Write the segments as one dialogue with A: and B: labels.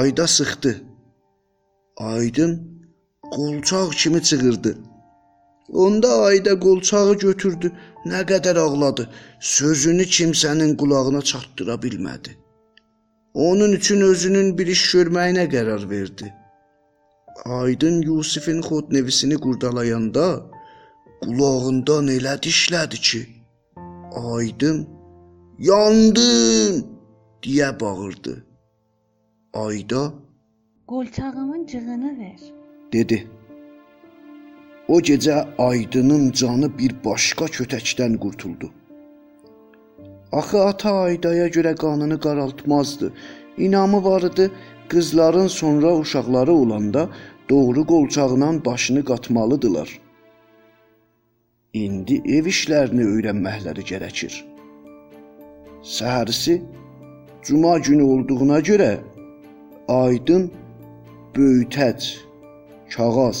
A: ayda sıxdı. Aydın qolçaq kimi çığırdı. Onda ayda qolçağı götürdü, nə qədər ağladı, sözünü kimsənin qulağına çatdıra bilmədi. Onun üçün özünün bir iş görməyinə qərar verdi. Aydın Yusifin xodnevisini qurdalayanda qulağından elə dişlədi ki, Aydın yandım deyə bağırdı. Ayda
B: Qolçağımın cığını ver.
A: dedi. O gecə Aydının canı bir başqa kötəkdən qurtuldu. Axı ata Aydaya görə qanını qaraltmazdı. İnamı var idi, qızların sonra uşaqları olanda doğru qolçağından başını qatmalıdılar. İndi ev işlərini öyrənməkləri gərəkir. Səhərisi cuma günü olduğuna görə Aydın böyütəc, kağaz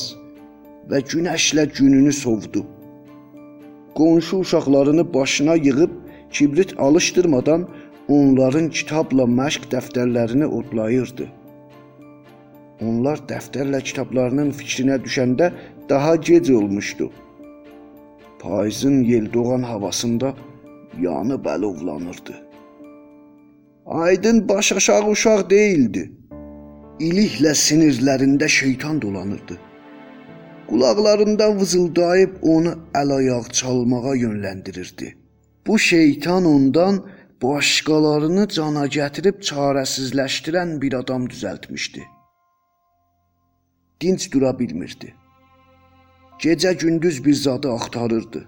A: və günəşlə gününü sovdu. Qonşu uşaqlarını başına yığıb kibrit alışdırmadan onların kitabla məşq dəftərlərini odlayırdı. Onlar dəftərlə kitablarının fikrinə düşəndə daha gec olmuşdu. Payızın yel doğan havasında yanıb əlovlanırdı. Aydın baş aşağı uşaq değildi. İliklə sinirlərində şeytan dolanırdı. Qulaqlarında vızıldayıb onu əl-ayaq çalmağa yönləndirirdi. Bu şeytan ondan başqalarını cana gətirib çarəsizləşdirən bir adam düzəltmişdi. Dinc dura bilmirdi. Gecə gündüz bir zadı axtarırdı.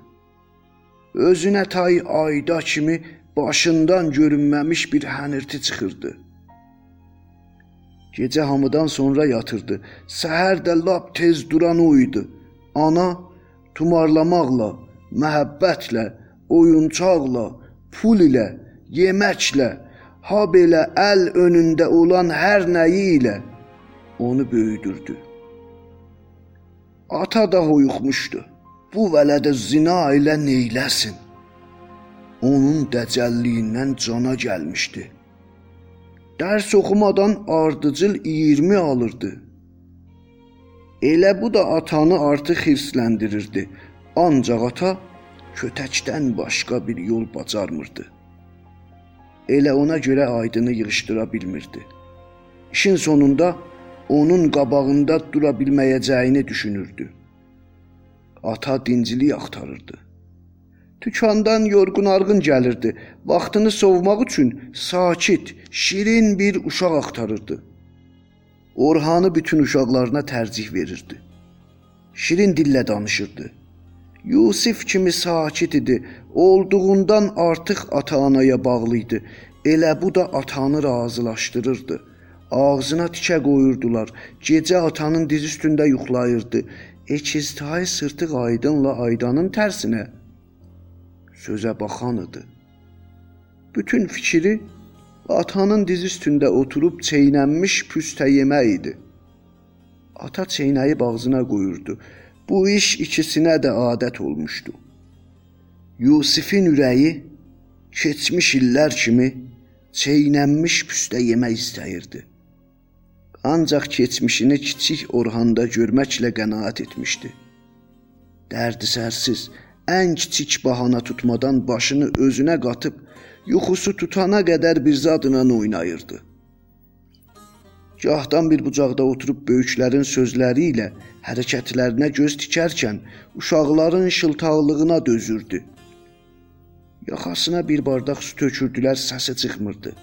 A: Özünə tay ayda kimi başından görünməmiş bir hənirti çıxırdı. Gecə hamıdan sonra yatırdı. Səhər də lap tez duran o idi. Ana tumarlamaqla, məhəbbətlə, oyuncaqla, pul ilə, yeməklə, ha belə əl önündə olan hər nəyi ilə onu böyüdürdü. Ata da hoyuxmuşdu. Bu vələdə zina ilə neyləsin? Onun dəcəlliyindən cana gəlmişdi. Dərs oxumadan ardıcıl 20 alırdı. Elə bu da atanı artıq hirsləndirirdi. Ancaq ata kötəkdən başqa bir yol bacarmırdı. Elə ona görə aydını yığışdıra bilmirdi. İşin sonunda onun qabağında dura bilməyəcəyini düşünürdü. Ata dincilik axtarırdı. Dükandan yorğun arğın gəlirdi. Vaxtını sovmaq üçün sakit, şirin bir uşaq axtarırdı. Orhanı bütün uşaqlarına tərcih verirdi. Şirin dillə danışırdı. Yusif kimi sakit idi, olduğundan artıq ata-anaya bağlı idi. Elə bu da atanı razılaşdırırdı. Ağzına tikə qoyurdular. Gecə atanın diz üstündə yuxlayırdı. Ekiztay sırtıq aydınla aydanın tərsinə sözə baxan idi. Bütün fikri atanın diz üstündə oturub çeynənmiş püstə yemək idi. Ata çeynəyib ağzına qoyurdu. Bu iş ikisinə də adət olmuşdu. Yusifin ürəyi keçmiş illər kimi çeynənmiş püstə yemək istəyirdi. Ancaq keçmişini kiçik Orhanda görməklə qənaət etmişdi. Dərdi sərsiz, ən kiçik bahana tutmadan başını özünə qatıb yuxusu tutana qədər bir zadla oynayırdı. Gahdan bir bucaqda oturub böyüklərin sözləri ilə hərəkətlərinə göz tikərkən uşaqların şıltaqlığına dözürdü. Yaxasına bir bardaq su tökürdülər, səsi çıxmırdı.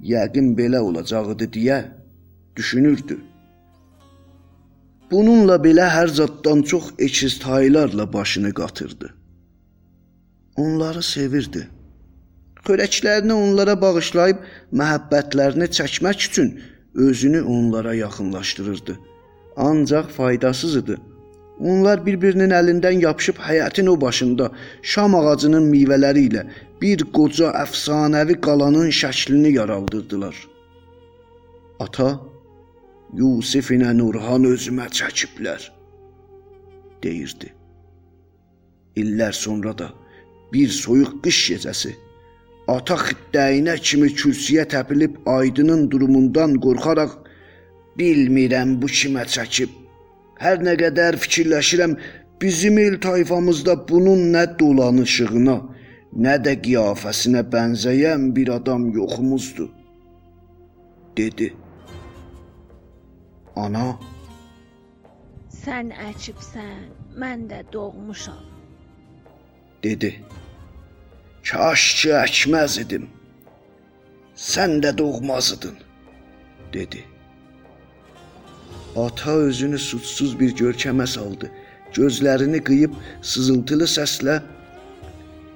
A: Yəqin belə olacaqdı deyə düşünürdü. Bununla belə hər zaddan çox ekiz taylarla başını qatırdı. Onları sevirdi. Xörəklərini onlara bağışlayıb məhəbbətlərini çəkmək üçün özünü onlara yaxınlaşdırırdı. Ancaq faydasız idi. Onlar bir-birinin əlindən yapışıb həyətin o başında şam ağacının meyvələri ilə bir qoca əfsanəvi qalanın şəklini yaraldırdılar. Ata Yusif ilə Nurhan özümə çəkiblər, deyirdi. İllər sonra da bir soyuq qış gecəsi Ata xiddəyinə kimi kürsüyə təpilib Aydının durumundan qorxaraq bilmirəm bu kimə çəkib. Hər nə qədər fikirləşirəm, bizim el tayfamızda bunun nə dolanışığına, nə də qiyafəsinə bənzəyən bir adam yoxumuzdur, dedi. Ana,
B: Sən əkibsən, mən də doğmuşam.
A: dedi. Kaş ki əkməz idim. Sən də doğmazdın, dedi. Ata özünü suçsuz bir görkəmə saldı. Gözlərini qıyıb sızıltılı səslə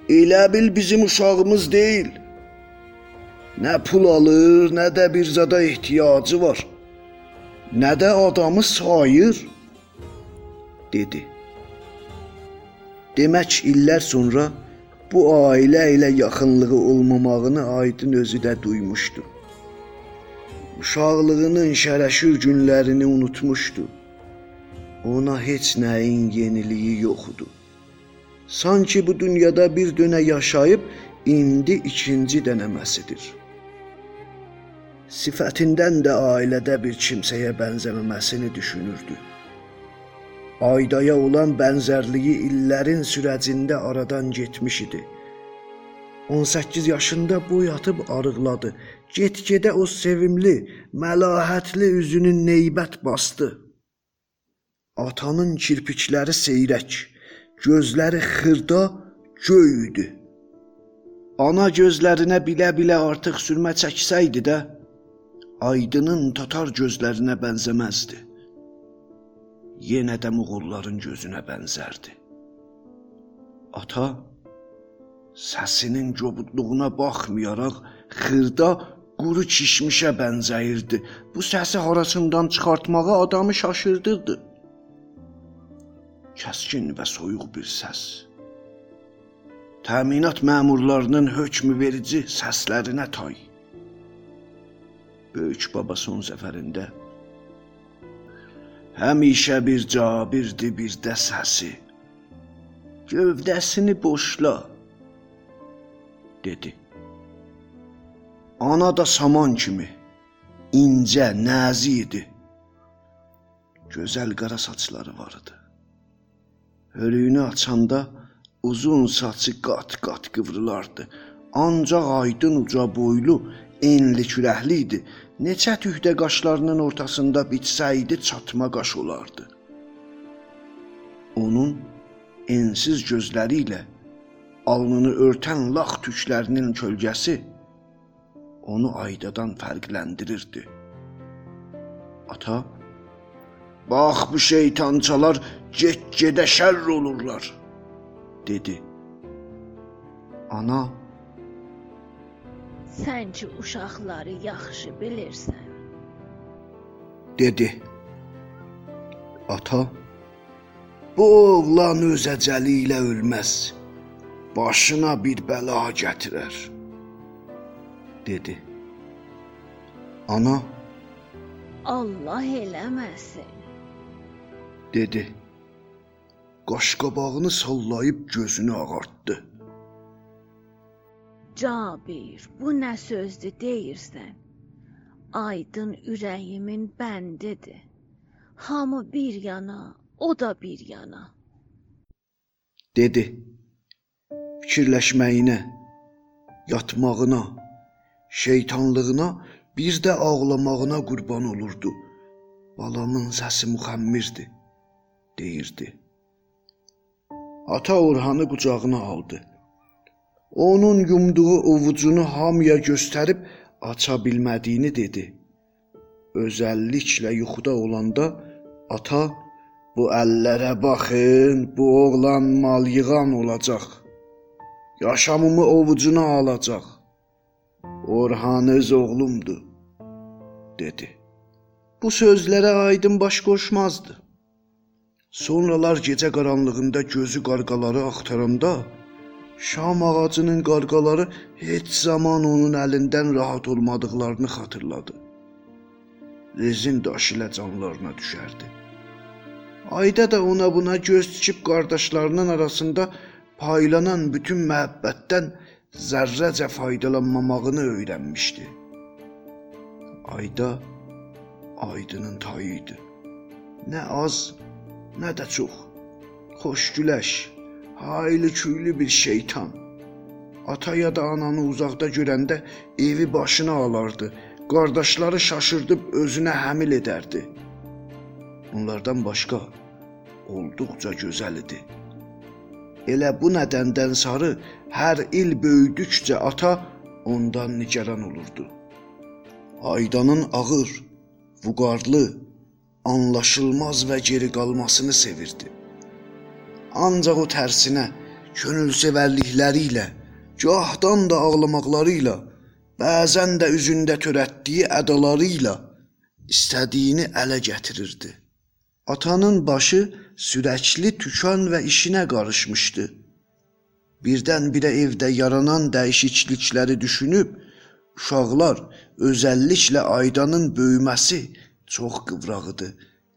A: Elə bil bizim uşağımız deyil. Nə pul alır, nə də bir zada ehtiyacı var. Nə də adamı sayır, dedi. Demək illər sonra bu ailə ilə yaxınlığı olmamağını Aydın özü də duymuşdu. Uşaqlığının şərəşür günlərini unutmuşdu. Ona heç nəyin yeniliyi yox idi. Sanki bu dünyada bir dönə yaşayıb indi ikinci dənəməsidir. Sifətindən də ailədə bir kimsəyə bənzəməməsini düşünürdü. Aydaya olan bənzərliyi illərin sürəcində aradan getmiş idi. 18 yaşında boy atıb arıqladı. Get-gedə o sevimli, məlahətli üzünü neybət bastı. Atanın kirpikləri seyrək, gözləri xırda, göy idi. Ana gözlərinə bilə-bilə artıq sürmə çəksəydi də, Aydının tatar gözlərinə bənzəməzdi. Yenə də Moğolların gözünə bənzərdi. Ata səsinin cobudluğuna baxmayaraq xırda quru kişmişə bənzəyirdi. Bu səsi harasından çıxartmağa adamı şaşırdırdı. Kəskin və soyuq bir səs. Təminat məmurlarının hökm verici səslərinə tay. Böyük baba son zəfərində həmişə bir cabirdi bir də səsi. Gövdəsini boşla dedi. Ana da saman kimi incə, nazik idi. Gözəl qara saçları vardı. Hörüyünü açanda uzun saçı qat-qat qıvrılardı. Ancaq aydın uca boylu, enli kürəkli idi. Neçə tükdə qaşlarının ortasında bitsəydi çatma qaş olardı. Onun ensiz gözləri ilə alnını örtən lax tüklərinin kölgəsi onu aydadan fərqləndirirdi. Ata, bax bu şeytançalar get-gedə şərr olurlar, dedi. Ana,
B: Sən ki uşaqları yaxşı bilirsən.
A: dedi. Ata, bu oğlan öz əcəli ilə ölməz. Başına bir bəla gətirər, dedi. Ana,
B: Allah eləməsin.
A: dedi. Qaşqabağını sallayıb gözünü ağartdı.
B: Cabir, bu nə sözdür deyirsən? Aydın ürəyimin bəndidir. Hamı bir yana, o da bir yana.
A: dedi. Fikirləşməyinə, yatmağına, şeytanlığına, bir də ağlamağına qurban olurdu. Balamın səsi müxəmmirdi, deyirdi. Ata Orhanı qucağına aldı. Onun yumduğu ovucunu hamıya göstərib aça bilmədiyini dedi. Özəlliklə yuxuda olanda ata bu əllərə baxın, bu oğlan mal yığan olacaq. Yaşamımı ovucuna alacaq. Orhan öz oğlumdur, dedi. Bu sözlərə aydın baş qoşmazdı. Sonralar gecə qaranlığında gözü qarqaları axtaranda Şam ağacının qarqaları heç zaman onun əlindən rahat olmadıqlarını xatırladı. Rezin daşı ilə canlarına düşərdi. Ayda da ona buna göz tikib qardaşlarının arasında paylanan bütün məhəbbətdən zərrəcə faydalanmamağını öyrənmişdi. Ayda aydının tayı idi. Nə az, nə də çox. Xoşgüləş, haylı küylü bir şeytan. Ata ya da ananı uzaqda görəndə evi başına alardı. Qardaşları şaşırdıb özünə həmil edərdi. Onlardan başqa olduqca gözəl idi. Elə bu nədəndən sarı hər il böyüdükcə ata ondan nigaran olurdu. Aydanın ağır, vüqarlı, anlaşılmaz və geri qalmasını sevirdi. Ancaq o tərsinə könülsevərlikləri ilə, gahdan da ağlamaqları ilə, bəzən də üzündə törətdiyi ədaları ilə istədiyini ələ gətirirdi. Atanın başı sürəkli tükan və işinə qarışmışdı. Birdən-birə evdə yaranan dəyişiklikləri düşünüb, uşaqlar, özəlliklə Aydanın böyüməsi çox qıvraq idi.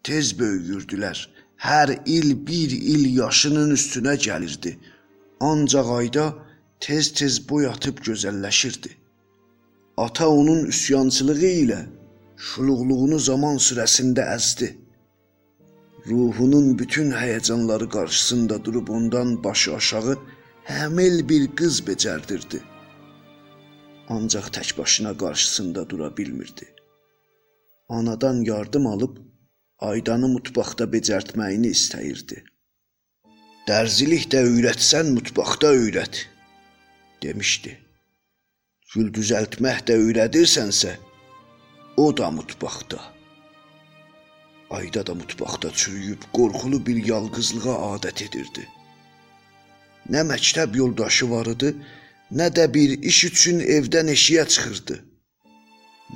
A: Tez böyüyürdülər. Hər il bir il yaşının üstünə gəlirdi. Ancaq Ayda tez-tez boy atıb gözəlləşirdi. Ata onun üsyançılığı ilə şuluqluğunu zaman sürəsində əzdi. Ruhunun bütün həyəcanları qarşısında durub ondan başı aşağı həmil bir qız becərdirdi. Ancaq tək başına qarşısında dura bilmirdi. Anadan yardım alıb Aydanı mutfaqda becərtməyini istəyirdi. Dərzilik də öyrətsən mutfaqda öyrət, demişdi. Gül düzəltmək də öyrədirsənsə, o da mutfaqda. Ayda da mutfaqda çürüyüb qorxulu bir yalqızlığa adət edirdi. Nə məktəb yoldaşı var idi, nə də bir iş üçün evdən eşiyə çıxırdı.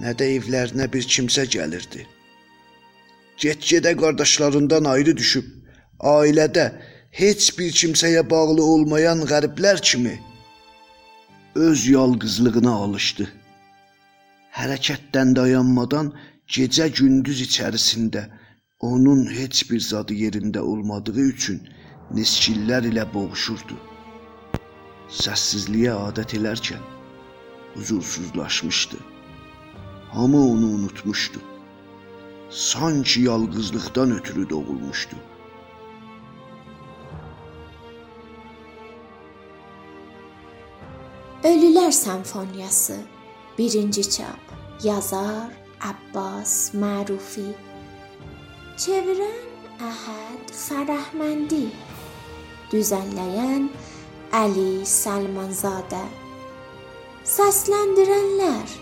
A: Nə də evlərinə bir kimsə gəlirdi. Get-gedə qardaşlarından ayrı düşüb, ailədə heç bir kimsəyə bağlı olmayan qəriblər kimi öz yalqızlığına alışdı. Hərəkətdən dayanmadan gecə-gündüz içərisində onun heç bir zadı yerində olmadığı üçün niskillər ilə boğuşurdu. Səssizliyə adət elərkən huzursuzlaşmışdı. Hamı onu unutmuşdu. Sanki yalqızlıqdan ötürü doğulmuşdu.
C: Ölülər Senfoniyası 1-ci çap Yazar Abbas Mərufi Çevirən Əhəd Fərəhməndi Düzənləyən Əli Səlmanzadə Səsləndirənlər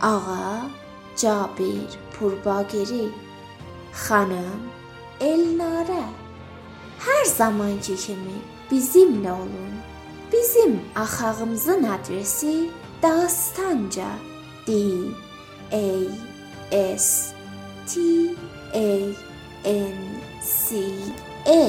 C: Ağa Cabir Purbagiri Xanım Elnarə Hər zamanki kimi bizimlə olun. Bizim axağımızın adresi Dastanca D A S T A N C A